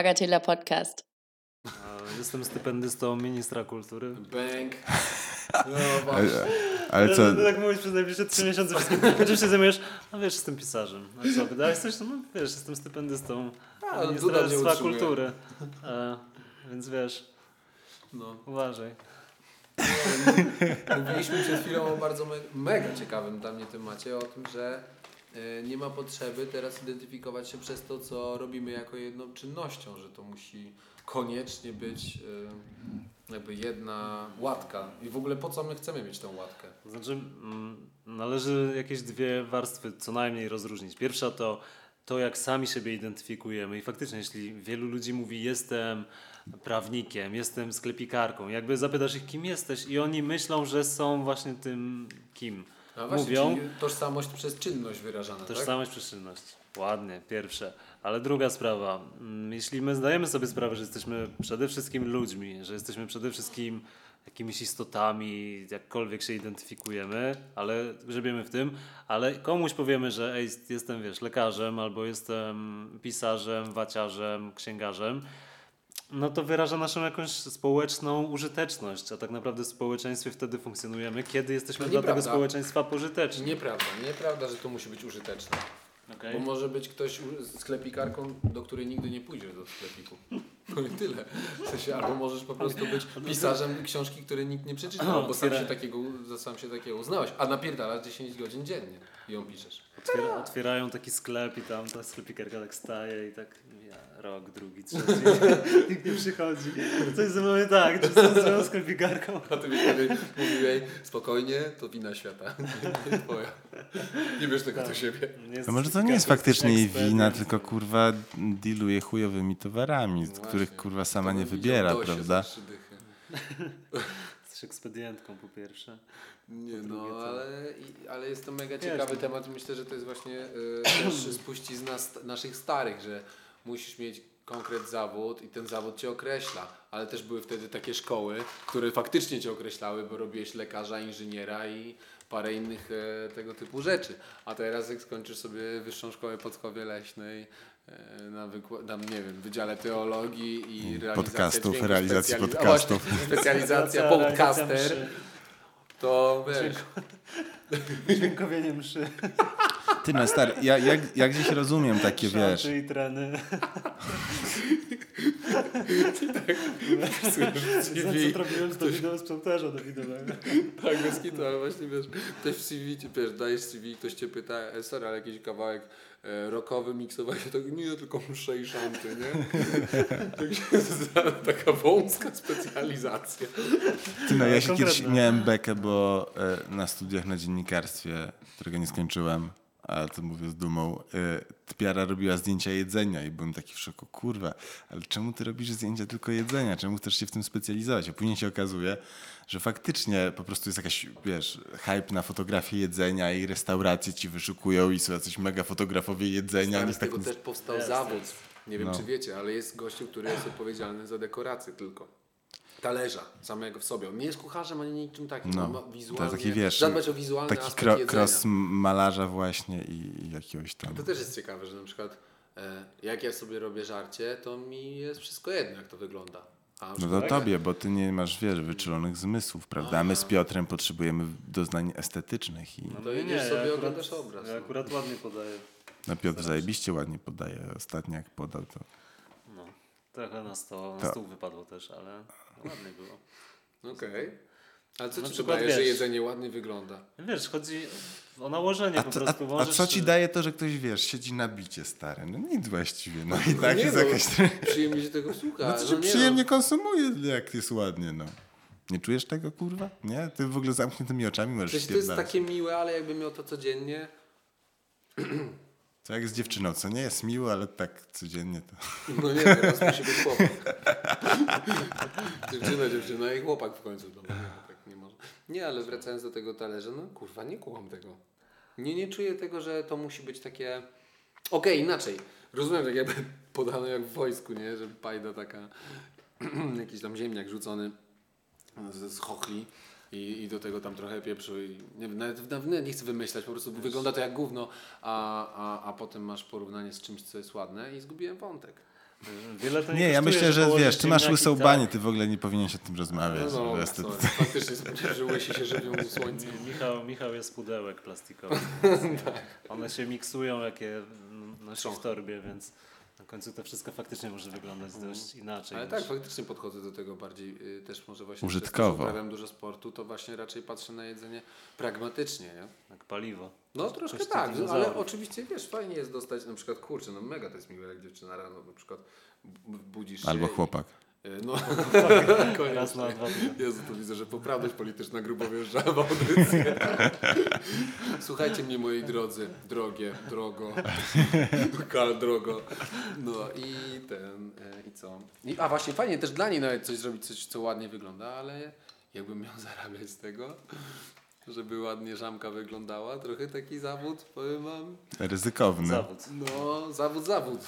Bagatela Podcast. Jestem stypendystą ministra kultury. Bęk. No Ale, właśnie. ale co? No, tak mówisz przez najbliższe trzy miesiące. Chociaż się zajmujesz, no wiesz, jestem pisarzem. A co, wydałeś coś? No wiesz, jestem stypendystą A, no Ministerstwa. Kultury. E, więc wiesz, No. uważaj. Mówiliśmy przed chwilą o bardzo me mega ciekawym dla mnie temacie, o tym, że nie ma potrzeby teraz identyfikować się przez to, co robimy jako jedną czynnością, że to musi koniecznie być e, jakby jedna łatka. I w ogóle po co my chcemy mieć tą łatkę? Znaczy, mm, należy jakieś dwie warstwy co najmniej rozróżnić. Pierwsza to to, jak sami siebie identyfikujemy. I faktycznie, jeśli wielu ludzi mówi, jestem prawnikiem, jestem sklepikarką, jakby zapytasz ich, kim jesteś, i oni myślą, że są właśnie tym, kim. No właśnie, Mówią. tożsamość przez czynność wyrażana, tak? Tożsamość, przyczynność. Ładnie, pierwsze. Ale druga sprawa. mm, Jeśli my zdajemy sobie sprawę, że jesteśmy przede wszystkim ludźmi, że jesteśmy przede wszystkim jakimiś istotami, jakkolwiek się identyfikujemy, ale grzebiemy w tym, ale komuś powiemy, że ej, jestem, wiesz, lekarzem, albo jestem pisarzem, waciarzem, księgarzem, no to wyraża naszą jakąś społeczną użyteczność, a tak naprawdę w społeczeństwie wtedy funkcjonujemy, kiedy jesteśmy No dla tego społeczeństwa pożyteczni. Nieprawda, nieprawda, że to musi być użyteczne. Okej? Bo może być ktoś sklepikarką, do której nigdy nie pójdziesz do sklepiku. No i tyle. W sensie, albo możesz po prostu być pisarzem książki, której nikt nie przeczytał, bo sam się, takiego, sam się takiego uznałeś. A napierdalasz 10 godzin dziennie i ją piszesz. Otwiera, otwierają taki sklep i tam ta sklepikarka tak staje i tak ja, rok, drugi, trzeci. Nikt nie przychodzi. Coś ze mną nie tak, czy jestem swoją sklepikarką. A ty byś wtedy mówił jej, spokojnie, to wina świata. Nie twoja. Nie bierz tego do siebie. To może to nie jest faktycznie jej wina, tylko kurwa dealuje chujowymi towarami, z No których kurwa sama To nie wybiera, prawda? Jesteś ekspedientką po pierwsze. Nie, no, ale, ale jest to mega ciekawy no. temat i myślę, że to jest właśnie y, też spuścizna st- naszych starych, że musisz mieć konkret zawód i ten zawód cię określa, ale też były wtedy takie szkoły, które faktycznie cię określały, bo robiłeś lekarza, inżyniera i parę innych e, tego typu rzeczy. A teraz jak skończysz sobie wyższą szkołę Podkowie Leśnej e, na, na nie wiem, Wydziale Teologii i realizacja Podcastów, dźwięku, realizacji specjali- a podcastów. właśnie, Specjalizacja podcaster, to wiesz... Dźwiękowienie mszy. Ty no stary, ja, jak, jak gdzieś rozumiem takie, wiesz, i treny. CV. Co robiłem z Dawidem sprzątarza Dawidowego. Tak, bez kitu, ale właśnie wiesz, ktoś w CV, ci, wiesz, dajesz CV, ktoś cię pyta, e, sorry, ale jakiś kawałek e, rockowy miksowanie, tak nie, tylko msze i szanty, nie? tak się taka wąska specjalizacja. Ty no, ja się Konkretne. kiedyś miałem bekę, bo e, na studiach na dziennikarstwie, którego nie skończyłem, ale to mówię z dumą, e, typiara robiła zdjęcia jedzenia i byłem taki w szoku, kurwa, ale czemu ty robisz zdjęcia tylko jedzenia? Czemu chcesz się w tym specjalizować? A później się okazuje, że faktycznie po prostu jest jakaś, wiesz, hype na fotografię jedzenia i restauracje ci wyszukują i są jacyś mega fotografowie jedzenia. Ale nic z tego tak- też powstał Jest, zawód. Nie wiem, No. czy wiecie, ale jest gościu, który jest odpowiedzialny za dekorację tylko. Talerza samego w sobie. On nie jest kucharzem ani niczym takim. No, ma to wizualnie, taki, wiesz, zadbać o wizualny Taki aspekt kro, jedzenia. cross malarza właśnie i, i jakiegoś tam... To też jest ciekawe, że na przykład e, jak ja sobie robię żarcie, to mi jest wszystko jedno, jak to wygląda. A No to jak- tobie, bo ty nie masz, wiesz, wyczulonych zmysłów, prawda? A my z Piotrem potrzebujemy doznań estetycznych i To idziesz sobie, oglądasz obraz, Ja no. akurat ładnie podaję. no Piotr zajebiście ładnie podaje. Ostatnio jak podał, to No, trochę na, sto, na To- stół wypadło też, ale ładnie było. Okej. Ale co Na ci przykład daje, że wiesz- jedzenie ładnie wygląda? Wiesz, chodzi o nałożenie a, po to, prostu. a, a co ci daje to, że ktoś, wiesz, siedzi na bicie stary? No nic właściwie, no i tak nie jest no, jakaś... Przyjemnie się tego słucha. No to no się nie przyjemnie No. konsumuje, jak jest ładnie, no. Nie czujesz tego, kurwa? Nie? Ty w ogóle zamkniętymi oczami możesz Przecież to jest takie miłe, ale jakby miał to codziennie, To jak z dziewczyną, co nie jest miło, ale tak codziennie to... no nie, teraz musi być chłopak. dziewczyna, dziewczyna i chłopak w końcu. No, tak nie może. Nie, ale wracając do tego talerza, no kurwa, nie kułam tego. Nie, nie czuję tego, że to musi być takie... Okej, inaczej. Rozumiem, tak jakby podano jak w wojsku, nie? Że pajda taka, jakiś tam ziemniak rzucony z, z chochli i, i do tego tam trochę pieprzu i nie, wiem, nawet, nawet nie chcę wymyślać, po prostu wygląda to jak gówno, a, a, a potem masz porównanie z czymś, co jest ładne i zgubiłem wątek. Wiele to nie Nie, ja myślę, że wiesz, ty masz łysą tak. banię, ty w ogóle nie powinieneś o tym rozmawiać. No, no, sorry. faktycznie że łysi się żywią słońcem. Michał, Michał jest pudełek plastikowych. Tak. One się miksują, jakie nosi Są. w torbie, więc na końcu to wszystko faktycznie może wyglądać dość inaczej. Ale niż- tak, faktycznie podchodzę do tego bardziej y, też może właśnie Użytkowo. Przez to, uprawiam dużo sportu, to właśnie raczej patrzę na jedzenie pragmatycznie, nie? Jak paliwo. No troszkę tak, ale oczywiście wiesz, fajnie jest dostać na przykład kurczę, no mega to jest miłe, jak dziewczyna rano na przykład budzisz się Albo i- chłopak. Y, No, Raz na dwa. Jezu, to widzę, że poprawność polityczna grubo wjeżdża w audycję. Słuchajcie mnie, moi drodzy, drogie, drogo, kal drogo. No i ten, e, i co? I, a właśnie, fajnie też dla niej nawet coś zrobić, coś, co ładnie wygląda, ale jakbym miał zarabiać z tego, żeby ładnie żamka wyglądała, trochę taki zawód, powiem wam. Ryzykowny. Zawód. No, zawód, zawód.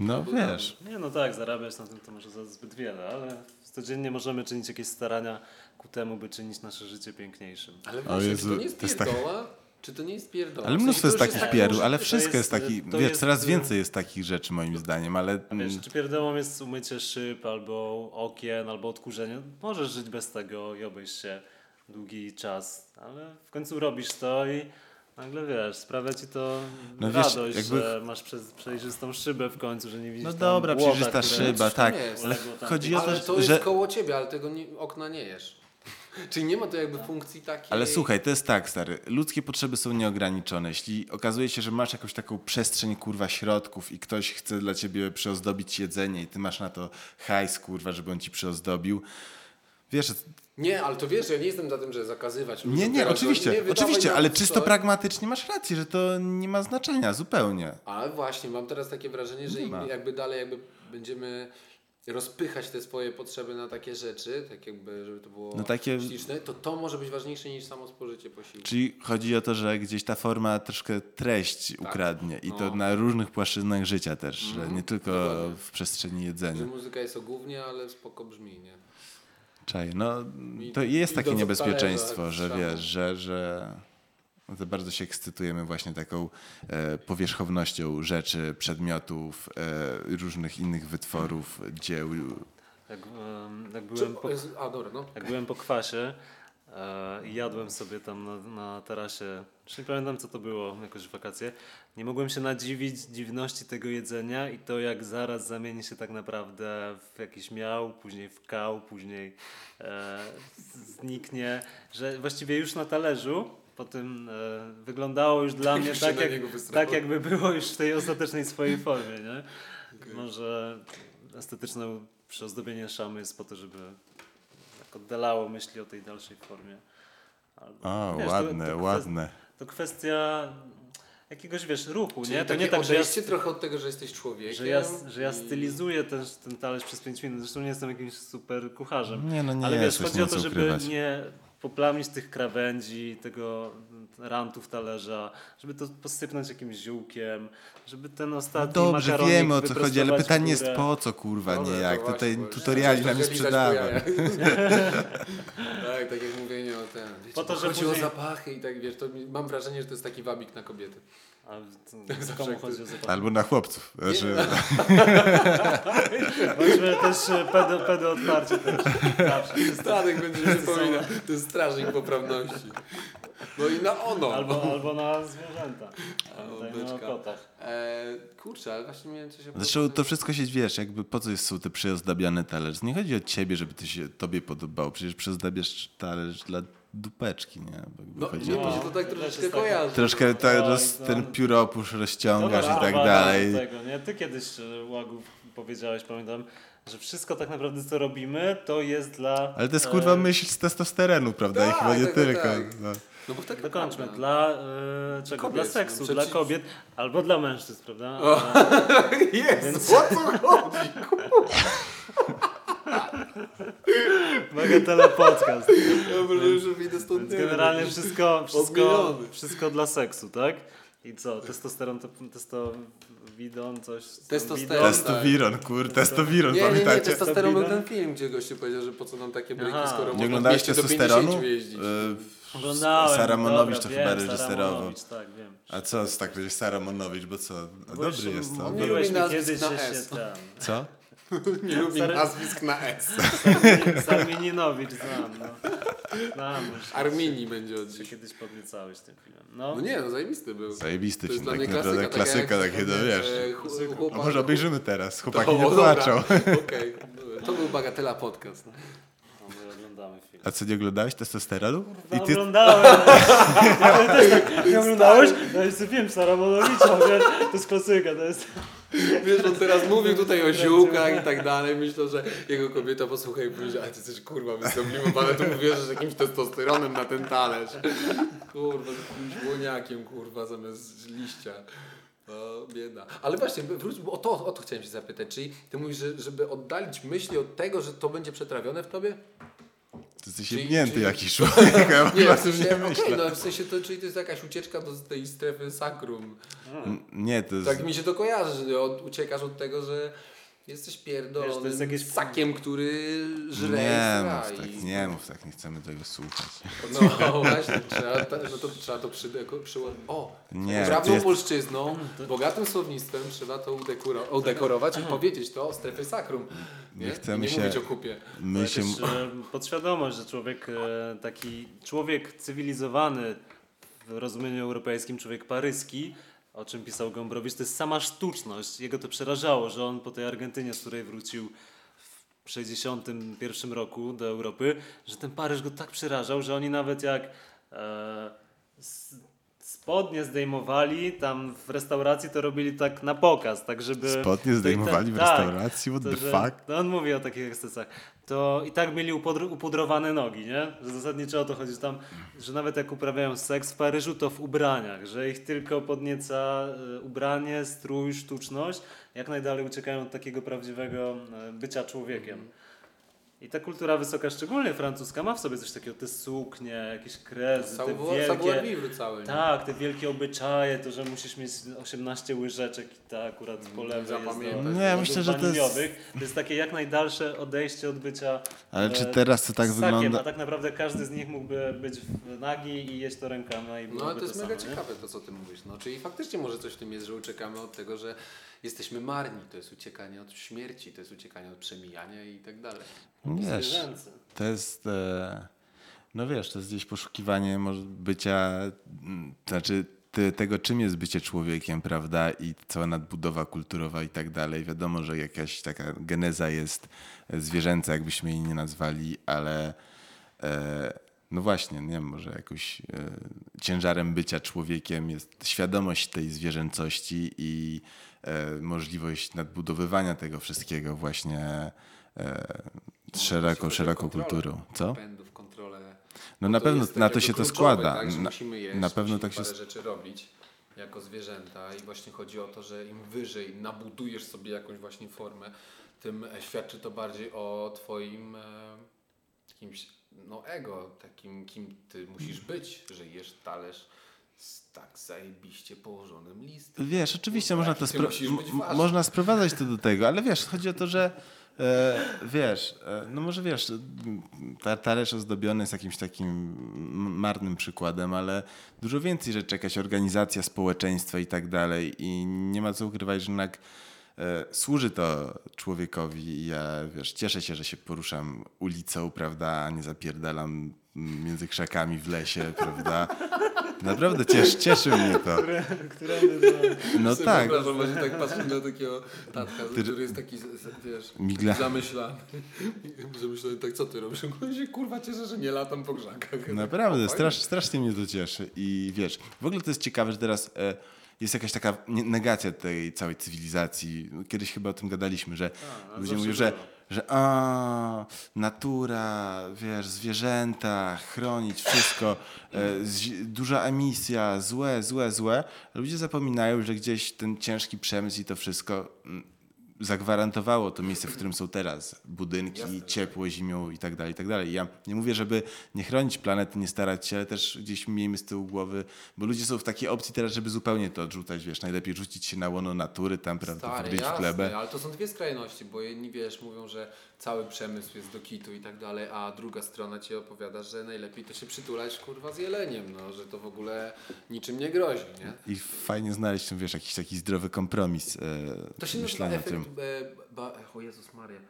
No wiesz. Nie, no tak, zarabiać na tym to może za zbyt wiele, ale codziennie możemy czynić jakieś starania ku temu, by czynić nasze życie piękniejszym. Ale O właśnie, Jezu, czy to nie jest to jest tak-? Czy to nie jest pierdoła? Ale mnóstwo to jest takich tak- pierdu, ale wszystko jest- jest taki, to wiesz, jest- coraz więcej jest takich rzeczy moim zdaniem, ale A wiesz, czy pierdołą jest umycie szyb, albo okien, albo odkurzenie? Możesz żyć bez tego i obejść się długi czas, ale w końcu robisz to i nagle wiesz, sprawia ci to No wiesz, radość, jakby- że masz przez, przejrzystą szybę w końcu, że nie widzisz no dobra, błota, przecież ta które- szyba, tak, jest. ale chodzi o Ale to, to jest że... koło ciebie, ale tego nie, okna nie jesz. Czyli nie ma to jakby funkcji takiej. Ale słuchaj, to jest tak, stary. Ludzkie potrzeby są nieograniczone. Jeśli okazuje się, że masz jakąś taką przestrzeń, kurwa, środków i ktoś chce dla ciebie przyozdobić jedzenie i ty masz na to hajs, kurwa, żeby on ci przyozdobił, wiesz, Nie, ale to wiesz, ja nie jestem za tym, że zakazywać. nie, nie, oczywiście, nie oczywiście, ale to czysto coś. pragmatycznie masz rację, że to nie ma znaczenia zupełnie. Ale właśnie, mam teraz takie wrażenie, że jakby dalej jakby będziemy rozpychać te swoje potrzeby na takie rzeczy, tak jakby, żeby to było No takie- śliczne, to to może być ważniejsze niż samo spożycie posiłku. Czyli chodzi o to, że gdzieś ta forma troszkę treść ukradnie i to No. na różnych płaszczyznach życia też, że Mhm, nie tylko dokładnie. w przestrzeni Że jedzenia. muzyka jest o gównie, ale spoko brzmi, nie? Czaj, no to jest takie niebezpieczeństwo, że strzału. wiesz, że, że no to bardzo się ekscytujemy właśnie taką e, powierzchownością rzeczy, przedmiotów, e, różnych innych wytworów, dzieł. Jak, em, jak, byłem po, a dobra, no. jak byłem po kwasie i jadłem sobie tam na, na tarasie, już nie pamiętam co to było, jakoś wakacje, nie mogłem się nadziwić dziwności tego jedzenia i to jak zaraz zamieni się tak naprawdę w jakiś miał, później w kał, później e, zniknie, że właściwie już na talerzu po tym e, wyglądało już dla mnie Już się tak, jak, tak jakby było już w tej ostatecznej swojej formie, nie? Może estetyczne przyozdobienie szamy jest po to, żeby tak oddalało myśli o tej dalszej formie. Albo, O, wiesz, to- ładne, to, kwest- ładne. To kwestia jakiegoś, wiesz, ruchu, Czyli nie? To nie tak, że ja, trochę od tego, że jesteś człowiekiem. że ja, że ja i- stylizuję ten, ten talerz przez 5 minut. Zresztą nie jestem jakimś super kucharzem. Nie, no nie Ale wiesz, chodzi o to, żeby ukrywać. nie poplamić tych krawędzi, tego rantów talerza, żeby to posypnąć jakimś ziółkiem, żeby ten ostatni Dobrze, makaronik wiemy o co chodzi, ale pytanie jest po co, kurwa, nie jak. właśnie, Tutaj tutoriali nam nie lizać sprzedawa. po jajach. tak, tak jak mówienie o. Wiecie, Po to, że chodzi później- o zapachy i tak wiesz, to mam wrażenie, że to jest taki wabik na kobiety. A Tak komu chodzi o? Albo na chłopców. Znaczy, Bądźmy też e, pedo, pedo otwarcie. Stanek będzie mi przypomina, to jest strażnik poprawności. No i na ono. Albo, albo na zwierzęta. Pamiętajmy o beczka. kotach. E, kurczę, ale właśnie miałem coś... Zresztą to wszystko się, wiesz, jakby po co jest, są te przyozdabiane talerze? Nie chodzi o ciebie, żeby to się tobie podobało. Przecież przyozdabiasz talerz dla dupeczki, nie? No, chodzi nie, o to, to tak troszeczkę jest kojarzy. troszkę ta, Oj, roz, to- ten pióropusz rozciągasz Dobra, i tak dalej. Tego, nie? Ty kiedyś e, Łagów powiedziałeś, pamiętam, że wszystko tak naprawdę co robimy, to jest dla... Ale to jest e, kurwa myśl z testosteronu, prawda? I Tak, chyba nie tak, tak, tylko. tak. No. No bo tak Dokończmy, dla e, czego? Kobiet, dla seksu, no, dla przeciw- kobiet albo dla mężczyzn, prawda? Jezu, o co chodzi? Bagatela podcast. Ja może już wyjdę stąd Więc nie wiem, generalnie wszystko, wszystko, wszystko dla seksu, tak? I co, testosteron to testowidon, coś... Testosteron. Testowiron, kur, testowiron, Nie, nie, nie, pamiętacie? testosteron był ten film, gdzie gościu powiedział, że po co nam takie bryki, Aha. skoro Nie można Nie oglądałeś 200 do testosteronu? 50 jeździć. E, Oglądałem. Saramonowicz dobra, to chyba reżyserował. Tak, wiem. A co z tak powiedzieć Saramonowicz, bo co? Jeszcze dobry jest to. Mówiłeś mi kiedyś, na że się tam... Co? Nie lubi Stary- nazwisk na S. Sarmininowicz znam, no. Znam już. Arminii będzie od dziś. kiedyś podniecałeś tym filmem. No, No nie, no zajebisty był. Zajebisty To jest film, dla tak mnie naprawdę klasyka. takie, no wiesz. e, chu- A chłopak- może obejrzymy teraz, chłopaki To- nie o, dobra. płaczą. Okej, to był Bagatela Podcast. No. No my oglądamy film. A co, nie oglądałeś testosteronu? No, I ty, oglądałem. Ja też tak, nie oglądałeś? Ja jeszcze wiem, Saramonowicza, wiesz, to jest klasyka, to jest... Wiesz, on teraz mówił tutaj o ziółkach i tak dalej. Myślę, że jego kobieta posłucha i powie, że a ty jesteś kurwa wysoblimowane, to mówisz, że jakimś testosteronem na ten talerz. Kurwa, z jakimś błoniakiem, kurwa, zamiast liścia. O, bieda. Ale właśnie, wróć, bo o to, o to chciałem się zapytać. Czyli ty mówisz, że, żeby oddalić myśli od tego, że to będzie przetrawione w tobie? Ty jesteś Czyli- jebnięty czyli- jakiś człowiek, ja Nie, w sensie, nie myślę. no w sensie to, czyli to jest jakaś ucieczka do tej strefy sakrum. Nie, to jest... Tak mi się to kojarzy, że od, uciekasz od tego, że jesteś pierdolonym Wiesz, to jest jakieś- sakiem, który żre Nie mów tak, i- nie mów tak, nie chcemy tego słuchać. No właśnie, trzeba, ta- no to trzeba to przydeko, przyło- O, Nie, prawdą jest- polszczyzną, bogatym słownictwem trzeba to udekoro, udekorować i powiedzieć to o strefie sakrum. Nie, Nie chcemy I nie się- mówić o kupie. My się... Też, e, podświadomość, że człowiek e, taki, człowiek cywilizowany w rozumieniu europejskim, człowiek paryski, o czym pisał Gombrowicz, to jest sama sztuczność. Jego to przerażało, że on po tej Argentynie, z której wrócił w 61 roku do Europy, że ten Paryż go tak przerażał, że oni nawet jak e, spodnie zdejmowali tam w restauracji, to robili tak na pokaz, tak żeby... Spodnie to zdejmowali w tak, restauracji? What to, the że- fuck? No on mówi o takich ekscesach. To i tak mieli upudrowane nogi, nie? Że zasadniczo o to chodzi, że tam, że nawet jak uprawiają seks w Paryżu, to w ubraniach, że ich tylko podnieca e, ubranie, strój, sztuczność, jak najdalej uciekają od takiego prawdziwego e, bycia człowiekiem. I ta kultura wysoka, szczególnie francuska, ma w sobie coś takiego, te suknie, jakieś krezy, te wielkie... Całe. nie? Tak, te wielkie obyczaje, to, że musisz mieć 18 łyżeczek i ta akurat po lewej jest do. Nie, do myślę, że to jest-. To jest takie jak najdalsze odejście od bycia Ale czy e, teraz to tak ssakiem, wygląda? a tak naprawdę każdy z nich mógłby być w- nagi i jeść to rękami i No ale to jest samo, mega nie? ciekawe to, co ty mówisz. No, czyli faktycznie może coś w tym jest, że uciekamy od tego, że jesteśmy marni. To jest uciekanie od śmierci, to jest uciekanie od przemijania i tak dalej. Wiesz, Zwierzęcy. to jest... E, no wiesz, to jest gdzieś poszukiwanie może bycia... mm, Znaczy te, tego, czym jest bycie człowiekiem, prawda? I cała nadbudowa kulturowa i tak dalej. Wiadomo, że jakaś taka geneza jest e, zwierzęca, jakbyśmy jej nie nazwali, ale... E, no właśnie, nie wiem, może jakoś e, ciężarem bycia człowiekiem jest świadomość tej zwierzęcości i e, możliwość nadbudowywania tego wszystkiego właśnie e, szeroko, szeroko kulturą. Co? No Bo na pewno na to się to składa. Tak, Na, musimy jeść, na pewno tak się rzeczy robić jako zwierzęta i właśnie chodzi o to, że im wyżej nabudujesz sobie jakąś właśnie formę, tym świadczy to bardziej o twoim e, jakimś no ego, takim kim ty musisz być, że jesz talerz z tak zajebiście położonym listem. Wiesz, oczywiście można to spro- można sprowadzać to do tego, ale wiesz, chodzi o to, że e, wiesz, e, no może wiesz, ta, talerz ozdobiony jest jakimś takim marnym przykładem, ale dużo więcej rzeczy, jakaś organizacja społeczeństwa i tak dalej i nie ma co ukrywać, że jednak służy to człowiekowi i ja, wiesz, cieszę się, że się poruszam ulicą, prawda, a nie zapierdalam między krzakami w lesie, prawda. Naprawdę ciesz, cieszy mnie to. Do... No Sobie tak. Wyobrażam właśnie tak patrzeć na takiego tatka, który jest taki, wiesz, Migla. zamyślany. że myślę, tak co ty robisz? Się kurwa cieszę, że nie latam po grzakach. Naprawdę, strasz, strasznie mnie to cieszy. I wiesz, w ogóle to jest ciekawe, że teraz e, jest jakaś taka negacja tej całej cywilizacji. Kiedyś chyba o tym gadaliśmy, że a ludzie mówią, że, że a, natura, wiesz, zwierzęta, chronić wszystko, e, duża emisja, złe, złe, złe. Ludzie zapominają, że gdzieś ten ciężki przemysł i to wszystko mm, zagwarantowało to miejsce, w którym są teraz. Budynki, Jasne. ciepło zimą i tak dalej, i tak dalej. Ja nie mówię, żeby nie chronić planety, nie starać się, ale też gdzieś miejmy z tyłu głowy, bo ludzie są w takiej opcji teraz, żeby zupełnie to odrzucać, wiesz, najlepiej rzucić się na łono natury, tam, prawda, wryć w glebę. ale to są dwie skrajności, bo jedni, wiesz, mówią, że cały przemysł jest do kitu i tak dalej, a druga strona ci opowiada, że najlepiej to się przytulać, kurwa, z jeleniem, no, że to w ogóle niczym nie grozi, nie? I fajnie znaleźć, wiesz, jakiś taki zdrowy kompromis e, To się myślenia efekt, tym. E, ba, o Jezus Maria,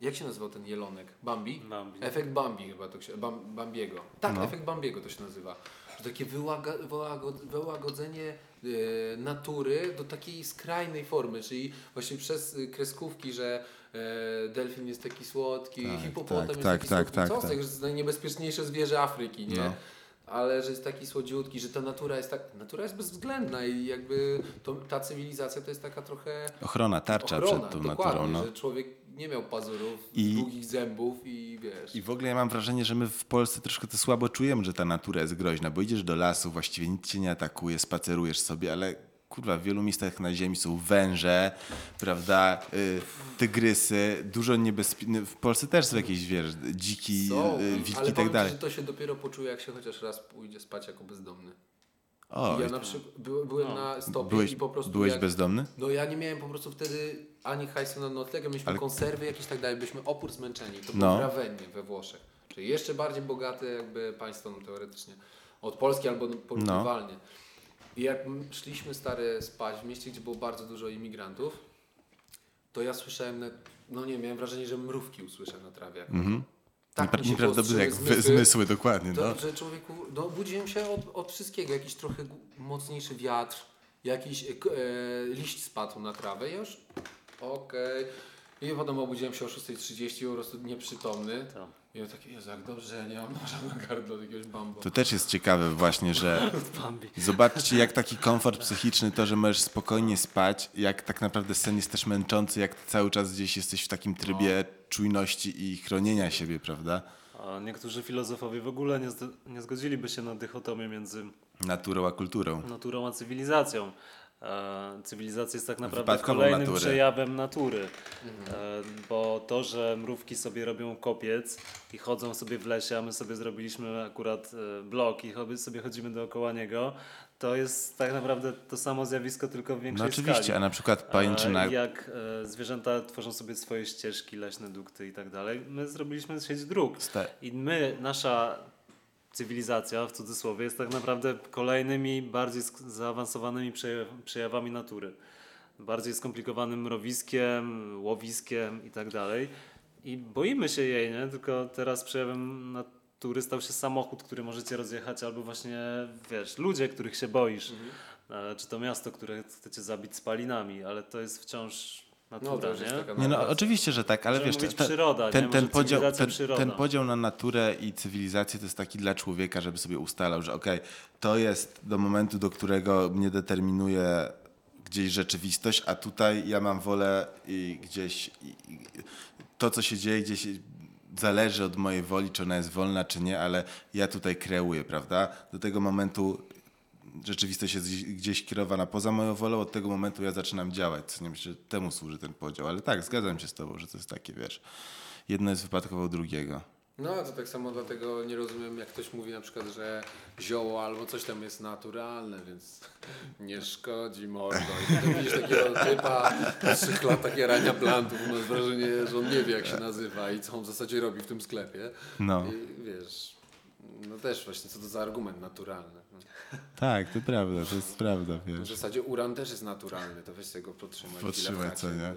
jak się nazywał ten jelonek? Bambi? Bambi. Efekt Bambi chyba to się, Bam, Bambiego. Tak, No. efekt Bambiego to się nazywa. Że takie wyłaga, wyłagod, wyłagodzenie e, natury do takiej skrajnej formy, czyli właśnie przez kreskówki, że e, delfin jest taki słodki, Tak, hipopotam tak, jest tak, taki tak, słodki. tak, Co tak. to jest najniebezpieczniejsze zwierzę Afryki, nie? No. Ale że jest taki słodziutki, że ta natura jest tak, natura jest bezwzględna i jakby to, ta cywilizacja to jest taka trochę Ochrona, tarcza ochrona, przed tą naturą. No. że człowiek nie miał pazurów, I- długich zębów i wiesz. I w ogóle ja mam wrażenie, że my w Polsce troszkę to słabo czujemy, że ta natura jest groźna, bo idziesz do lasu, właściwie nic cię nie atakuje, spacerujesz sobie, ale kurwa, w wielu miejscach na ziemi są węże, prawda, y, tygrysy, dużo niebezpiecznych, w Polsce też są jakieś, wiesz, dziki, Są, y, wilki ale i tak dalej. Ci, że to się dopiero poczuje, jak się chociaż raz pójdzie spać jako bezdomny. O, ja na przykład by, byłem na stopie byłeś, i po prostu byłeś jak, bezdomny? No ja nie miałem po prostu wtedy ani hajsu na noclegę, mieliśmy Ale- konserwy jakieś tak dalej, byliśmy opór zmęczeni. To No. było w we Włoszech. Czyli jeszcze bardziej bogate jakby państwo no, teoretycznie od Polski albo no, porównywalnie. I jak szliśmy stare spać w mieście, gdzie było bardzo dużo imigrantów, to ja słyszałem, na, no nie miałem wrażenie, że mrówki usłyszę na trawie. Mhm. Tak mi Nieprawdopodobne jak zmysły. zmysły, dokładnie. To, No. że człowieku, no budziłem się od, od wszystkiego, jakiś trochę mocniejszy wiatr, jakiś e, e, liść spadł na trawę, ja już okej. I potem obudziłem się o 6.30, po prostu nieprzytomny. To. I ja taki, Jezu, jak dobrze, że ja nie mam noża na od jakiegoś bambo. To też jest ciekawe właśnie, że. Zobaczcie, jak taki komfort psychiczny, to, że możesz spokojnie spać, jak tak naprawdę sen jest też męczący, jak cały czas gdzieś jesteś w takim trybie czujności i chronienia siebie, prawda? A niektórzy filozofowie w ogóle nie, nie zgodziliby się na dychotomię między Naturą a kulturą. naturą a cywilizacją. E, cywilizacja jest tak naprawdę kolejnym natury. przejawem natury. E, bo to, że mrówki sobie robią kopiec i chodzą sobie w lesie, a my sobie zrobiliśmy akurat e, blok i sobie chodzimy dookoła niego, to jest tak naprawdę to samo zjawisko, tylko w No większej oczywiście, skali. a na przykład pajęczyna... E, Jak e, zwierzęta tworzą sobie swoje ścieżki, leśne dukty i tak dalej, my zrobiliśmy sieć dróg. Sta- I my, nasza cywilizacja w cudzysłowie jest tak naprawdę kolejnymi bardziej zaawansowanymi przejaw- przejawami natury. Bardziej skomplikowanym mrowiskiem, łowiskiem i tak dalej. I boimy się jej, nie? Tylko teraz przejawem natury stał się samochód, który możecie rozjechać, albo właśnie, wiesz, ludzie, których się boisz. E, Czy to miasto, które chcecie zabić spalinami, ale to jest wciąż natura, No nie? Nie no, oczywiście, że tak, ale Możemy wiesz, mówić te- przyroda, ten, ten, podział, ten, ten podział na naturę i cywilizację to jest taki dla człowieka, żeby sobie ustalał, że okej, to jest do momentu, do którego mnie determinuje gdzieś rzeczywistość, a tutaj ja mam wolę i gdzieś i, i, to, co się dzieje gdzieś zależy od mojej woli, czy ona jest wolna, czy nie, ale ja tutaj kreuję, prawda? Do tego momentu rzeczywistość jest gdzieś- kierowana poza moją wolą, od tego momentu ja zaczynam działać. Nie myślę, że temu służy ten podział. Ale tak, zgadzam się z tobą, że to jest takie, wiesz, jedno jest wypadkowo drugiego. No to tak samo dlatego nie rozumiem, jak ktoś mówi na przykład, że zioło albo coś tam jest naturalne, więc nie szkodzi mordo. I potem widzisz takiego typa trzech latach jarania plantów, masz wrażenie, że on nie wie jak się nazywa i co on w zasadzie robi w tym sklepie. No. I wiesz, no też właśnie co to za argument naturalny. No. Tak, to prawda, to jest prawda, W wiesz. zasadzie uran też jest naturalny, to weź sobie go podtrzymaj. Podtrzymaj, chwilę w co nie?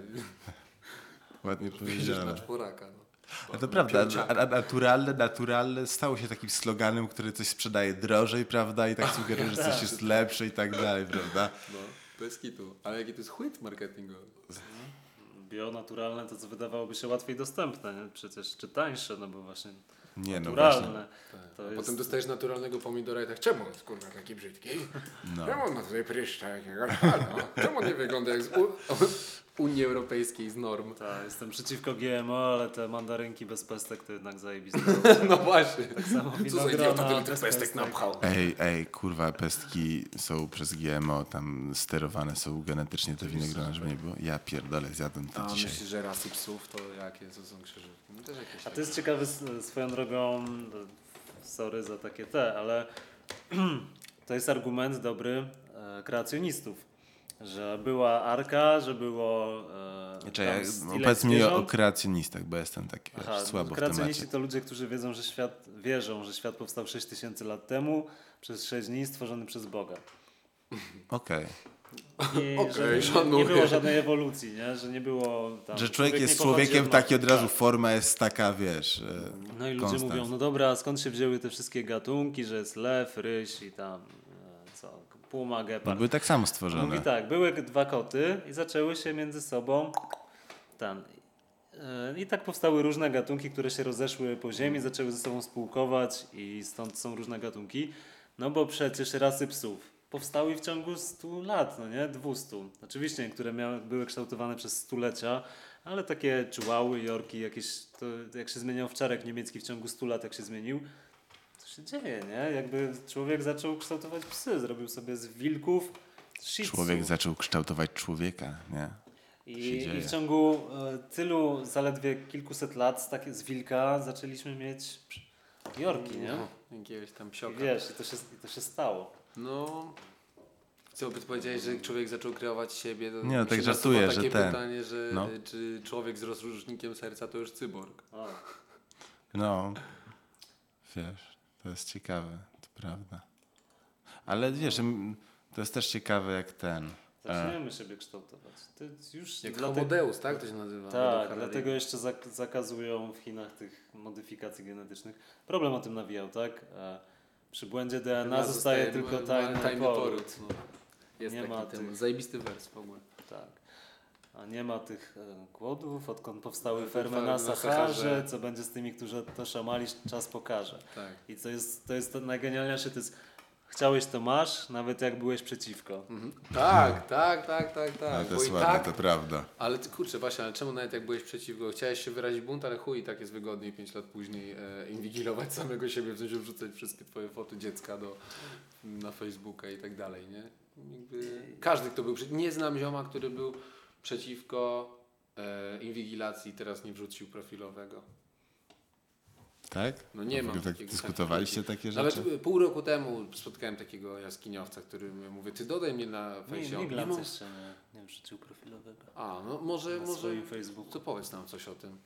Ładnie Wyjdziesz na powiedziane. czworaka. No. A to prawda, naturalne, naturalne stało się takim sloganem, który coś sprzedaje drożej, prawda? I tak sugeruje, że coś jest lepsze i tak dalej, prawda? No, bez kitu. Ale jaki to jest chwyt marketingowy. Bionaturalne to co wydawałoby się łatwiej dostępne, nie? przecież czy tańsze, no bo właśnie Nie, no właśnie. naturalne. To A jest... potem dostajesz naturalnego pomidora i tak, czemu jest kurwa taki brzydki? No. Czemu on ma tutaj pryszcza jakiegoś? Halo, czemu nie wygląda jak z u, Unii Europejskiej z norm. Tak, jestem przeciwko GMO, ale te mandarynki bez pestek to jednak zajebiste. No właśnie. Tak samo Co za idiota tyle tych pestek napchał. Ej, ej, kurwa, pestki są przez GMO, tam sterowane są genetycznie te winogrona, żeby nie było. Ja pierdolę, zjadłem to A dzisiaj. myślisz, że rasy psów to jakie? Co są krzyżówki? No też jakieś A to jest ciekawe swoją drogą, sorry za takie te, ale to jest argument dobry e, kreacjonistów, że była arka, że było e, Czekaj, no, powiedz mi o kreacjonistach, bo jestem taki wiesz, Aha, słabo w kreacjoniści to ludzie, którzy wiedzą, że świat, wierzą, że świat powstał 6 tysięcy lat temu przez 6 dni stworzony przez Boga. Okej. I Okej, że nie, nie było żadnej ewolucji, nie? że nie było tam... Że człowiek jest człowiekiem, taki od razu forma jest taka, wiesz, e, No i ludzie konstans. mówią, no dobra, a skąd się wzięły te wszystkie gatunki, że jest lew, ryś i tam puma, No, gepard. były tak samo Mówi stworzone. tak, były dwa koty i zaczęły się między sobą ten. e, I tak powstały różne gatunki, które się rozeszły po ziemi, zaczęły ze sobą spółkować i stąd są różne gatunki. No bo przecież rasy psów powstały w ciągu 100 lat, no nie? 200. Oczywiście niektóre miały, były kształtowane przez stulecia, ale takie czułały, jorki, jakieś, to jak się zmieniał wczarek niemiecki w ciągu 100 lat, jak się zmienił, się dzieje, nie? Jakby człowiek zaczął kształtować psy, zrobił sobie z wilków shih tzu. Człowiek zaczął kształtować człowieka, nie? I, I w ciągu e, tylu, zaledwie kilkuset lat z, takie, z wilka zaczęliśmy mieć jorki, nie? No, jakiegoś tam I psioka. wiesz, i to się, i to się stało. No. Co by powiedziałeś, że człowiek zaczął kreować siebie? To Nie, no tak żartuję, że takie ten. pytanie, że No. czy człowiek z rozróżnikiem serca to już cyborg. O, No, wiesz, to jest ciekawe, to prawda. Ale wiesz, to jest też ciekawe jak ten. E, zaczniemy siebie kształtować. To jest już Jak dlate- Homo Deus, tak to się nazywa? Tak, dlatego jeszcze zak- zakazują w Chinach tych modyfikacji genetycznych. Problem o tym nawijał, tak? E, przy błędzie DNA zostaje tylko ma- tajny, tajny poród. poród. No. Jest Nie taki ma temat. tych- Zajebisty wers w ogóle. Tak. A nie ma tych e, głodów, odkąd powstały Fermy fermy na na Saharze. Co będzie z tymi, którzy to szamali, czas pokaże. Tak. I to jest, to jest to najgenialniejsze, to jest chciałeś to masz, nawet jak byłeś przeciwko. Mhm. Tak, tak, tak, tak, tak. ale to jest ładne, tak, to prawda. ale ty kurczę właśnie, ale czemu nawet jak byłeś przeciwko, chciałeś się wyrazić bunt, ale chuj, i tak jest wygodniej 5 lat później e, inwigilować samego siebie, w sensie wrzucać wszystkie twoje foty dziecka do, na Facebooka i tak dalej, nie? Jakby każdy, kto był, nie znam zioma, który był przeciwko e, inwigilacji, teraz nie wrzucił profilowego. Tak? No nie mam tak takiego- dyskutowaliście takie Nawet rzeczy? pół roku temu spotkałem takiego jaskiniowca, który ja mówię, ty dodaj mnie na Nie, fejsie. nie mam- jeszcze nie, nie wrzucił profilowego. A, no może, Na może, Facebooku. to powiedz nam coś o tym.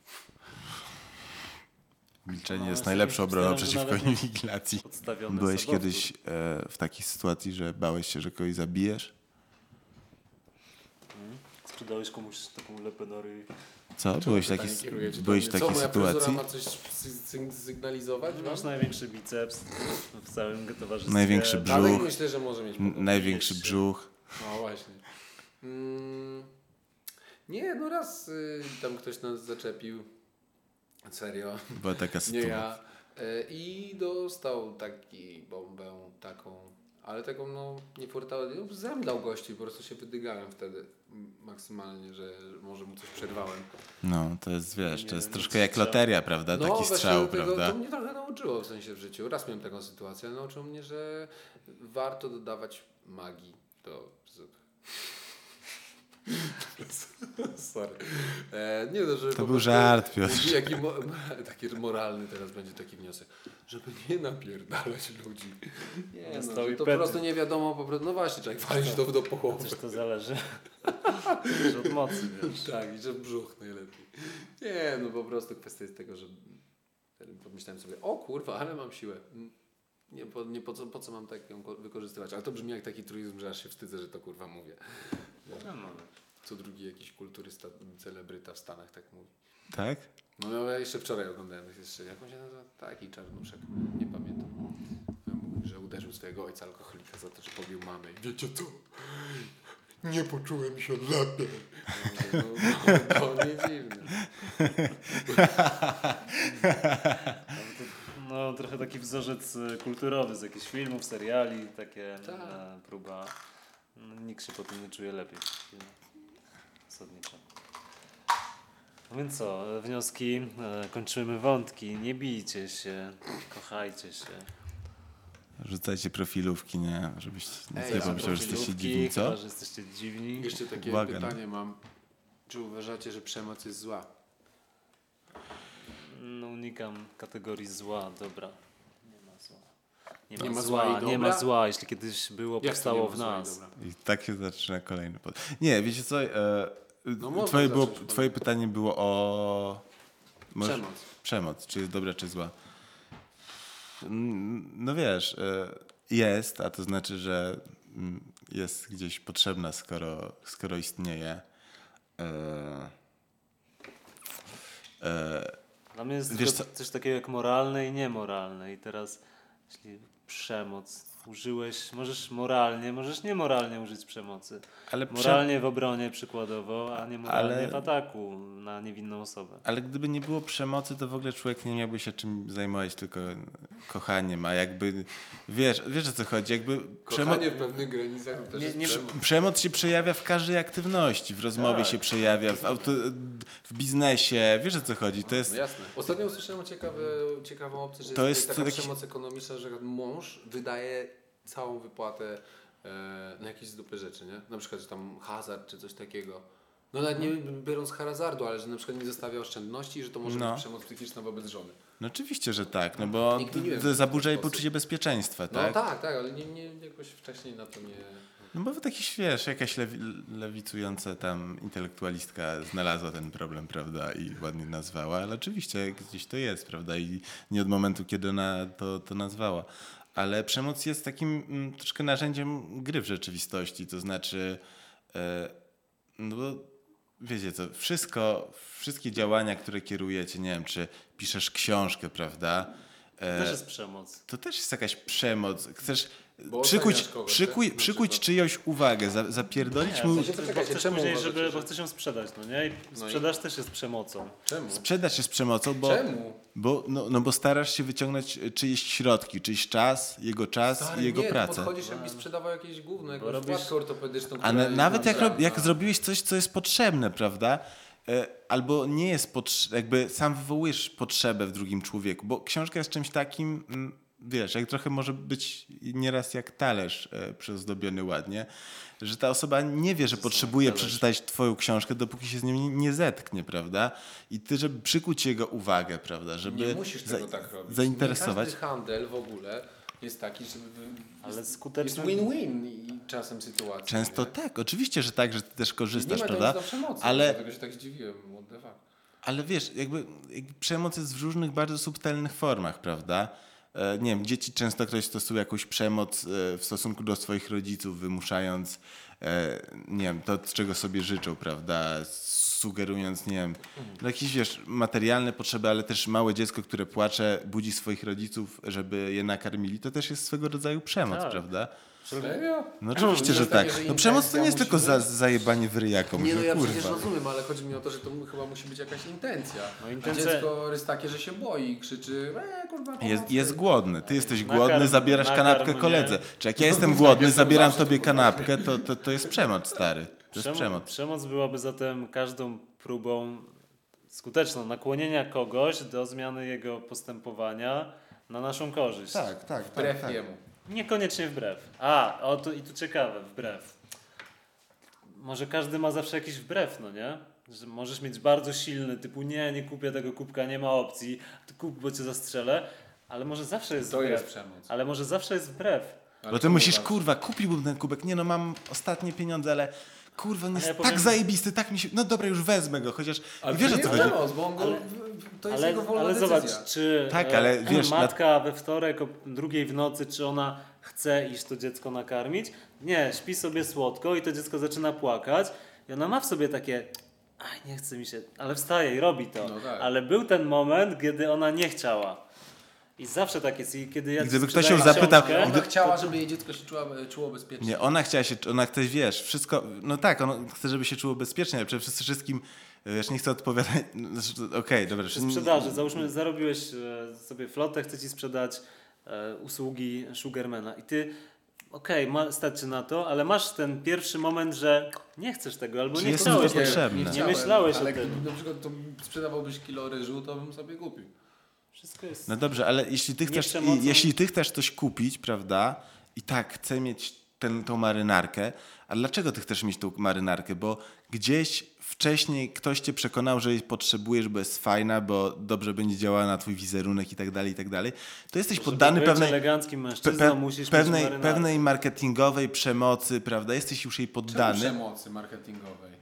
Milczenie No, jest najlepszą obroną przeciwko nawet nie- inwigilacji. Byłeś kiedyś e, w takiej sytuacji, że bałeś się, że kogoś zabijesz? Sprzedałeś komuś taką ryj. Co? Byłeś, taki, kierujecie do byłeś w. Co, takiej moja fryzura sytuacji? ma coś sy- sy- sygnalizować? Masz wam? największy biceps w całym towarzystwie. Największy brzuch. Myślę, że może mieć. Największy brzuch. No właśnie. Mm, nie, no raz y, tam ktoś nas zaczepił. Serio. Była taka Nie sytuacja. ja. Y, I dostał taki bombę taką, ale taką no nie furtałem, no, zemdlał gości, po prostu się wydygałem wtedy maksymalnie, że może mu coś przerwałem. No, to jest, wiesz, to jest troszkę jak loteria, prawda? Taki właśnie strzał, tego, prawda? To mnie trochę nauczyło w sensie w życiu. Raz miałem taką sytuację, ale nauczyło mnie, że warto dodawać magii do zup. Sorry. E, nie no, żeby To był prostu- żart, Piotr. Jaki mo- taki moralny teraz będzie taki wniosek, żeby nie napierdalać ludzi. Nie, no, i to po prostu nie wiadomo, po prostu, no właśnie, trzeba walić to do połowy. Coś to zależy. Od mocy, wiesz. Tak, i że brzuch najlepiej. Nie, no po prostu kwestia jest tego, że pomyślałem sobie, o kurwa, ale mam siłę. Nie, po, nie po, co, po co mam tak ją ko- wykorzystywać? Ale to brzmi jak taki truizm, że aż się wstydzę, że to kurwa mówię. No, no. Co drugi jakiś kulturysta, celebryta w Stanach tak mówi. Tak? No no, ja jeszcze wczoraj oglądałem jeszcze, jak on się nazywa? Taki czarnuszek, nie pamiętam. Mówi, że uderzył swojego ojca alkoholika za to, że pobił mamę. I wiecie co? Nie poczułem się lepiej. No, no, to nie dziwne. No, taki wzorzec e, kulturowy z jakichś filmów, seriali, takie Tak. e, próba. No, nikt się po tym nie czuje lepiej. Zasadniczo. No Więc co, wnioski, e, kończymy wątki, nie bijcie się, kochajcie się. Rzucajcie profilówki, nie? Żebyś Ej, nie pomyślał, że jesteście dziwni, co? chyba, że jesteście dziwni. Jeszcze takie Uwaga, no. pytanie mam. Czy uważacie, że przemoc jest zła? No, unikam kategorii zła, dobra. Nie ma zła. Nie ma, zła, zła i nie ma zła, jeśli kiedyś było, Jak powstało w i nas. dobra? I tak się zaczyna kolejny pod... Nie, wiecie co? E, No twoje, było, twoje pytanie było o... Może- Przemoc. Przemoc, czy jest dobra, czy zła. No wiesz, e, jest, a to znaczy, że mm, jest gdzieś potrzebna, skoro, skoro istnieje. E, e, Dla mnie jest Wiesz coś takiego jak moralne i niemoralne. I teraz, jeśli przemoc użyłeś, możesz moralnie, możesz niemoralnie użyć przemocy. Ale prze- Moralnie w obronie przykładowo, a niemoralnie Ale- w ataku na niewinną osobę. Ale gdyby nie było przemocy, to w ogóle człowiek nie miałby się czym zajmować, tylko kochaniem, a jakby, wiesz, wiesz o co chodzi, jakby przemo- Kochanie w pewnych granicach też Nie- jest nie- przemoc. przemoc się przejawia w każdej aktywności, w rozmowie Tak. się przejawia, w, auto, w biznesie, wiesz o co chodzi, to jest, No jasne. Ostatnio usłyszałem ciekawe, ciekawą opcję, że To jest, jest taka taki- przemoc ekonomiczna, że mąż wydaje całą wypłatę e, na jakieś z dupy rzeczy, nie? Na przykład, że tam hazard czy coś takiego. No nawet nie biorąc hazardu, ale że na przykład nie zostawia oszczędności i że to może No. być przemoc psychiczna wobec żony. no oczywiście, że tak, no bo zaburza jej poczucie bezpieczeństwa, No tak? tak, tak, ale nie, nie, jakoś wcześniej na to nie... No bo taki, wiesz, jakaś lewi, lewicująca tam intelektualistka znalazła ten problem, prawda, i ładnie nazwała, ale oczywiście gdzieś to jest, prawda, i nie od momentu, kiedy ona to, to nazwała. Ale przemoc jest takim mm, troszkę narzędziem gry w rzeczywistości, to znaczy, e, no bo wiecie co, wszystko, wszystkie działania, które kierujecie, nie wiem, czy piszesz książkę, prawda, e, Też jest przemoc. to też jest jakaś przemoc. Chcesz Bo przykuć, kogoś, przykuj, tak? Przykuć czyjąś uwagę, za, zapierdolić Nie, mu... bo, chcesz czemu później, żeby, że- bo chcesz ją sprzedać, no nie? I No i- sprzedaż też jest przemocą. Czemu? Sprzedaż jest przemocą, bo, Czemu? bo, no, no bo starasz się wyciągnąć czyjeś środki, czyjś czas, jego czas Stary, i jego nie, pracę. Ty podchodzisz, jakbyś sprzedawał jakieś gówno, jakąś robisz- ortopedyczną. A na, nawet jak, rob, jak zrobiłeś coś, co jest potrzebne, prawda? E, Albo nie jest jakby sam wywołujesz potrzebę w drugim człowieku, bo książka jest czymś takim, mm, wiesz, jak trochę może być nieraz jak talerz e, przyozdobiony ładnie, że ta osoba nie wie, że potrzebuje przeczytać twoją książkę, dopóki się z nią nie, nie zetknie, prawda? I ty, żeby przykuć jego uwagę, prawda? Żeby Nie musisz tego tak robić. zainteresować. Nie każdy handel w ogóle jest taki, żeby... wy- Ale jest, skuteczny- Jest win-win i czasem sytuacja. Często nie? tak, oczywiście, że tak, że ty też Nie korzystasz, ma to prawda? przemocy, Ale dlatego się tak zdziwiłem. What the fuck. Ale wiesz, jakby, jakby przemoc jest w różnych bardzo subtelnych formach, prawda? E, nie wiem, dzieci często ktoś stosuje jakąś przemoc e, w stosunku do swoich rodziców, wymuszając, e, nie wiem, to, czego sobie życzą, prawda? Sugerując, nie wiem, no jakieś, wiesz, materialne potrzeby, ale też małe dziecko, które płacze, budzi swoich rodziców, żeby je nakarmili, to też jest swego rodzaju przemoc, Tak. prawda? Serio? No oczywiście, Nie że takie, tak. że No przemoc to nie jest tylko za, zajebanie w ryjaką, Nie no, ja kurwa. przecież rozumiem, ale chodzi mi o to, że to chyba musi być jakaś intencja. No, A intencja- dziecko jest takie, że się boi i krzyczy, e, kurwa, Jest, jest głodny. Ty jesteś Nakarm- głodny, zabierasz nakarm kanapkę koledze. Czy jak ja No, jestem tak, głodny, zabieram tobie kanapkę, to, to, to jest przemoc, stary. To jest Przemo- przemoc. Przemoc byłaby zatem każdą próbą skuteczną nakłonienia kogoś do zmiany jego postępowania na naszą korzyść. tak, Wbrew jemu. Niekoniecznie wbrew. A, o to i tu ciekawe, wbrew. Może każdy ma zawsze jakiś wbrew, no nie? Że możesz mieć bardzo silny, typu nie, nie kupię tego kubka, nie ma opcji, ty kup, bo cię zastrzelę, ale może zawsze jest To wbrew. jest przemoc. Ale może zawsze jest wbrew. Ale Bo ty to musisz, kurwa, kupiłbym ten kubek. Nie no, mam ostatnie pieniądze, ale kurwa, on jest ja tak powiem- zajebisty, tak mi się... No dobra, już wezmę go, chociaż... Ale wiesz to o co jest chodzi. przemoc, bo on go, Ale- to jest Ale, jego wolna ale decyzja. zobacz, czy Tak, e, ale wiesz, na- matka we wtorek o drugiej w nocy, czy ona chce iść to dziecko nakarmić? Nie, śpi sobie słodko i to dziecko zaczyna płakać i ona ma w sobie takie aj, nie chce mi się, ale wstaje i robi to. No tak. Ale był ten moment, kiedy ona nie chciała. I zawsze tak jest. I kiedy ja Gdyby ktoś ją zapytał, książkę, Ona Gdy- chciała, żeby jej dziecko się czuło, czuło bezpiecznie. Nie, ona chciała się, ona chce, wiesz, wszystko, no tak, ona chce, żeby się czuło bezpiecznie, ale przede wszystkim, wiesz, nie chcę odpowiadać, okej, dobra. przy nie- sprzedaży, załóżmy, zarobiłeś e, sobie flotę, chce ci sprzedać e, usługi Sugarmana i ty okej, ma stać cię na to, ale masz ten pierwszy moment, że nie chcesz tego, albo Czy nie chciałeś potrzebne? Nie chciałem, myślałeś ale o tym. na przykład to sprzedawałbyś kilo ryżu, to bym sobie kupił. Wszystko jest... No dobrze, ale jeśli ty chcesz, jeśli ty chcesz coś kupić, prawda, i tak chcę mieć ten, tą marynarkę, a dlaczego ty chcesz mieć tą marynarkę? Bo gdzieś wcześniej ktoś cię przekonał, że jej potrzebujesz, bo jest fajna, bo dobrze będzie działała na twój wizerunek i tak dalej, i tak dalej. To jesteś Żeby poddany być pewnej, eleganckim pe, mężczyzną, pe, musisz pewnej, pewnej marketingowej przemocy, prawda? Jesteś już jej Czemu poddany. przemocy marketingowej?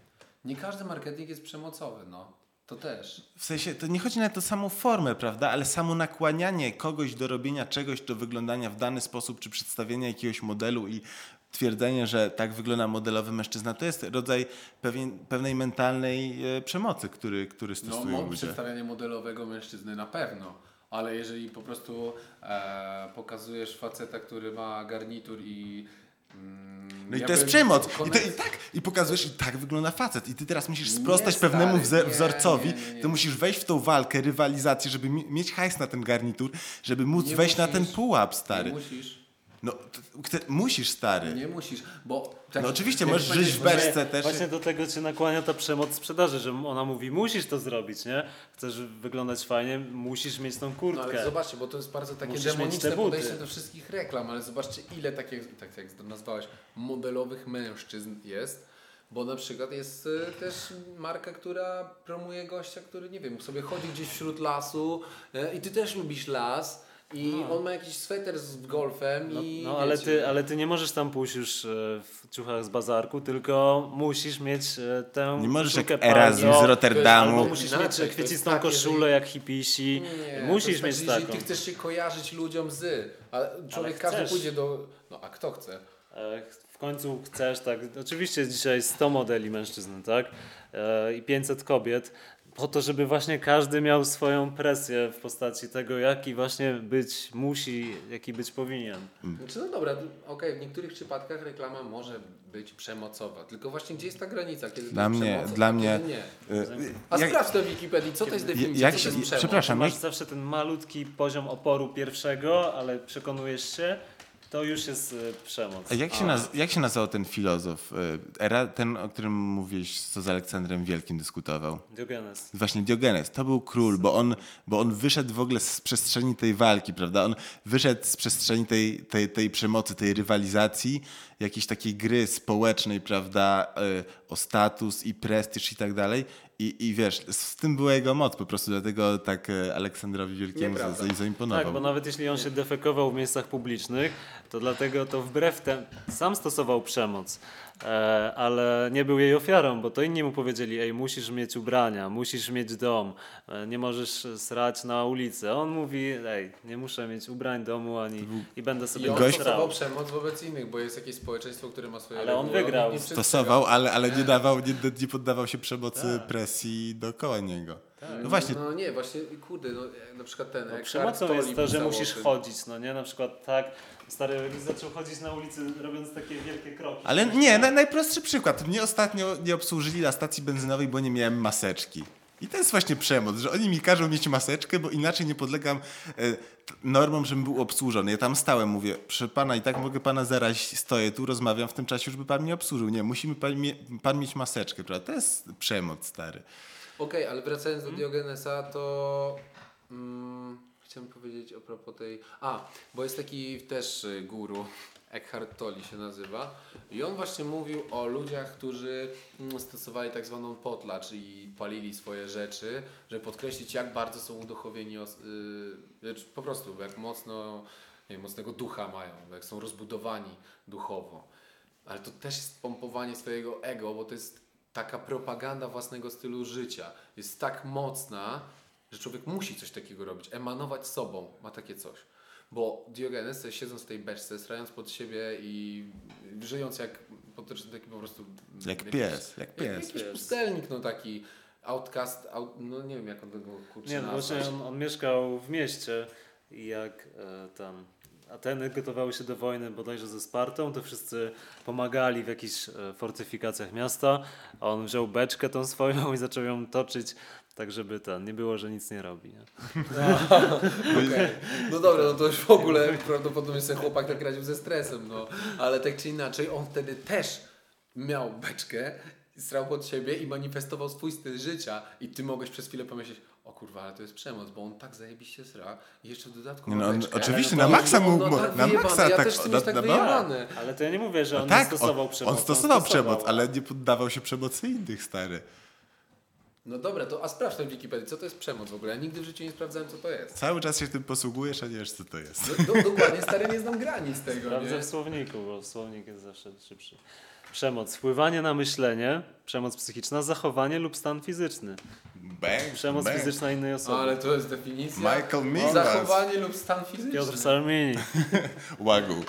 Nie każdy marketing jest przemocowy, no. To też. W sensie, to nie chodzi na to samą formę, prawda, ale samo nakłanianie kogoś do robienia czegoś, do wyglądania w dany sposób, czy przedstawienia jakiegoś modelu i twierdzenie, że tak wygląda modelowy mężczyzna, to jest rodzaj pewien, pewnej mentalnej e, przemocy, który, który No, stosują mo- ludzie. przedstawianie modelowego mężczyzny na pewno. Ale jeżeli po prostu e, pokazujesz faceta, który ma garnitur i. Mm, No i to jest przemoc. I, to, I tak, i pokazujesz, i tak wygląda facet. I ty teraz musisz Nie, sprostać stary, pewnemu wze- nie, wzorcowi. nie, nie, nie. Ty musisz wejść w tą walkę, rywalizację, żeby mi- mieć hajs na ten garnitur, żeby móc Nie wejść na musisz. ten pułap, Nie stary. musisz. No, t- chce- musisz, stary. Nie musisz, bo. tak- No oczywiście, możesz żyć w beczce też. Właśnie do tego cię nakłania ta przemoc sprzedaży, że ona mówi, musisz to zrobić, nie? Chcesz wyglądać fajnie, musisz mieć tą No kurtkę. ale zobaczcie, bo to jest bardzo takie Musisz demoniczne podejście do wszystkich reklam, ale zobaczcie ile takich, tak jak nazwałeś, modelowych mężczyzn jest. Bo na przykład jest y, też marka, która promuje gościa, który nie wiem, sobie chodzi gdzieś wśród lasu y, i ty też lubisz las i on ma jakiś sweter z golfem No, i no ale, wiecie, ty, ale ty nie możesz tam pójść już e, w ciuchach z bazarku, tylko musisz mieć e, tę Nie możesz jak Erasmus z Rotterdamu. Albo musisz Inaczej, mieć kwiecistą tak, koszulę jeżeli- jak hipisi. Nie, musisz jest mieć tak, że taką. Jeżeli ty chcesz się kojarzyć ludziom z, a człowiek każdy chcesz. pójdzie do... No a kto chce? E, W końcu chcesz, tak. Oczywiście jest dzisiaj 100 modeli mężczyzn, tak? I 500 kobiet. Po to, żeby właśnie każdy miał swoją presję w postaci tego, jaki właśnie być musi, jaki być powinien. Znaczy, no dobra, okej, w niektórych przypadkach reklama może być przemocowa, tylko właśnie gdzie jest ta granica, kiedy Dla to jest mnie- dla a mnie- kiedy nie. Y, A jak- sprawdź to w Wikipedii, co to jest definicja, jak co to jest przemoc? przepraszam, Masz jak- zawsze ten malutki poziom oporu pierwszego, ale przekonujesz się, to już jest e, przemoc. A jak się, naz- jak się nazywał ten filozof? y, Era, ten, o którym mówiłeś, co z Aleksandrem Wielkim dyskutował? Diogenes. Właśnie Diogenes, to był król, bo on, bo on wyszedł w ogóle z przestrzeni tej walki, prawda? On wyszedł z przestrzeni tej, tej, tej przemocy, tej rywalizacji, jakiejś takiej gry społecznej, prawda? y, O status i prestiż i tak dalej. I, I wiesz, z tym była jego moc po prostu, dlatego tak y, Aleksandrowi Wielkiemu za- zaimponował. Tak, bo nawet jeśli on się defekował w miejscach publicznych, to dlatego to wbrew temu sam stosował przemoc, e, ale nie był jej ofiarą, bo to inni mu powiedzieli, ej, musisz mieć ubrania, musisz mieć dom, e, nie możesz srać na ulicy. On mówi, ej, nie muszę mieć ubrań, domu ani i będę I sobie on Gość- stosował przemoc wobec innych, bo jest jakieś społeczeństwo, które ma swoje Ale on reguły, wygrał. nie przestrzega. Stosował, ale, ale nie dawał, nie, nie poddawał się przemocy, presji dookoła niego. No właśnie, No nie, właśnie, kurde, no, na przykład ten Eckhart Przemocą jest to, że musisz tym. chodzić, no nie? Na przykład tak, stary zaczął chodzić na ulicy robiąc takie wielkie kroki. Ale nie, na, najprostszy przykład. Mnie ostatnio nie obsłużyli na stacji benzynowej, bo nie miałem maseczki. I to jest właśnie przemoc, że oni mi każą mieć maseczkę, bo inaczej nie podlegam e, normom, żebym był obsłużony. Ja tam stałem, mówię, proszę pana, i tak mogę pana zarazić, stoję tu, rozmawiam w tym czasie, żeby pan mnie obsłużył. Nie, musimy pan, mie, pan mieć maseczkę, prawda? To jest przemoc, stary. Okej, ale wracając do Diogenesa, to mm, chciałem powiedzieć a propos tej... A, bo jest taki też y, guru, Eckhart Tolle się nazywa i on właśnie mówił o ludziach, którzy mm, stosowali tak zwaną potla, czyli palili swoje rzeczy, żeby podkreślić jak bardzo są uduchowieni, os- y, y, po prostu jak mocno, nie wiem, mocnego ducha mają, jak są rozbudowani duchowo. Ale to też jest pompowanie swojego ego, bo to jest taka propaganda własnego stylu życia. Jest tak mocna, że człowiek musi coś takiego robić, emanować sobą, ma takie coś. Bo Diogenes, siedząc w tej beczce, strając pod siebie i żyjąc jak po- taki po prostu... Jak jakiś- pies, jak pies. Jakiś Pies. pustelnik, no taki outcast, out, no nie wiem jak on tego kurczę Nie, no właśnie on, on mieszkał w mieście i jak e, tam Ateny gotowały się do wojny bodajże ze Spartą, to wszyscy pomagali w jakichś e, fortyfikacjach miasta, a on wziął beczkę tą swoją i zaczął ją toczyć, tak żeby ten, nie było, że nic nie robi. Nie? Okej. No dobra, no to już w ogóle prawdopodobnie ten chłopak tak radził ze stresem, no. Ale tak czy inaczej, on wtedy też miał beczkę, strał pod siebie i manifestował swój styl życia i ty mogłeś przez chwilę pomyśleć, o kurwa, ale to jest przemoc, bo on tak zajebiście sra i jeszcze w dodatku Nie ma no, on oczywiście Ale na no, maksa no, mu- no, tak na maksa ja tak- też na- tak na- wyjebane. Ale to ja nie mówię, że on tak, nie stosował on, przemocy. on stosował stosował, przemoc, ale nie poddawał się przemocy innych, stary. No dobra, to a sprawdź na Wikipedii, co to jest przemoc w ogóle. Ja nigdy w życiu nie sprawdzałem, co to jest. Cały czas się tym posługujesz, a nie wiesz, co to jest. Do, do, dokładnie, stary, nie znam granic tego, Sprawdzę nie? w słowniku, bo słownik jest zawsze szybszy. Przemoc. Wpływanie na myślenie, przemoc psychiczna, zachowanie lub stan fizyczny. Bang, Przemoc bang. fizyczna innej osoby. Ale to jest definicja. Michael Minglas. Zachowanie lub stan fizyczny. Piotr Salmini. Łagu.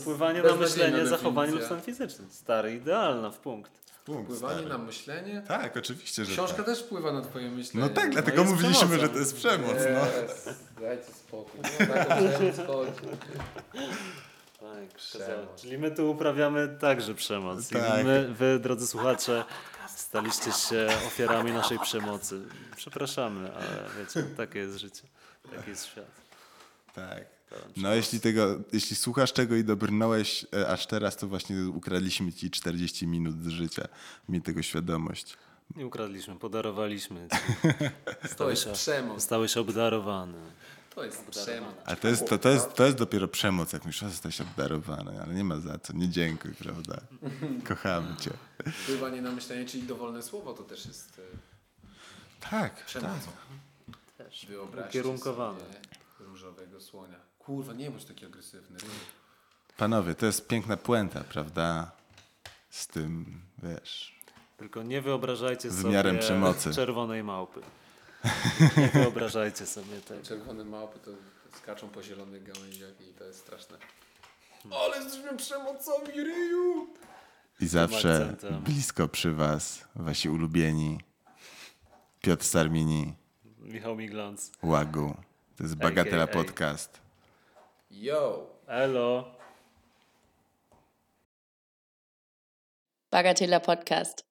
Wpływanie na myślenie, zachowanie lub stan fizyczny. Stary, idealna w punkt. Punkt, Wpływanie stary. na myślenie? Tak, oczywiście, że Książka tak. też wpływa na twoje myślenie. No tak, dlatego jest mówiliśmy, przemocą. że to jest przemoc. No. Yes. Dajcie spokój. No. Tak, Przemoc. Czyli my tu uprawiamy także przemoc. Tak. I my, wy, drodzy słuchacze, staliście się ofiarami naszej przemocy. Przepraszamy, ale wiecie, takie jest życie. Taki jest świat. Tak. No jeśli tego, jeśli słuchasz tego i dobrnąłeś e, aż teraz, to właśnie ukradliśmy ci 40 minut z życia. Miej tego świadomość. Nie ukradliśmy, podarowaliśmy. To jest przemoc. Zostałeś obdarowany. To jest przemoc. A to jest, to, to, jest, to jest dopiero przemoc, jak myślisz, że jesteś obdarowany, ale nie ma za co, nie dziękuj, prawda? Kochamy cię. Wpływanie na myślenie, czyli dowolne słowo, to też jest e, Tak, przemocą. Też. Ukierunkowane. sobie różowego słonia. Kurwa, nie bądź taki agresywny. Panowie, to jest piękna puenta, prawda? Z tym, wiesz... Tylko nie wyobrażajcie sobie przemocy. czerwonej małpy. Nie wyobrażajcie sobie tego. Czerwone małpy to skaczą po zielonych gałęziach i to jest straszne. Ale jesteśmy przemocowi, ryju! I zawsze akcentem. blisko przy was, wasi ulubieni. Piotr Sarmini, Michał Miglanc. Łagu. To jest Bagatela AKA. Podcast. Yo! Elo. Bagatella Podcast.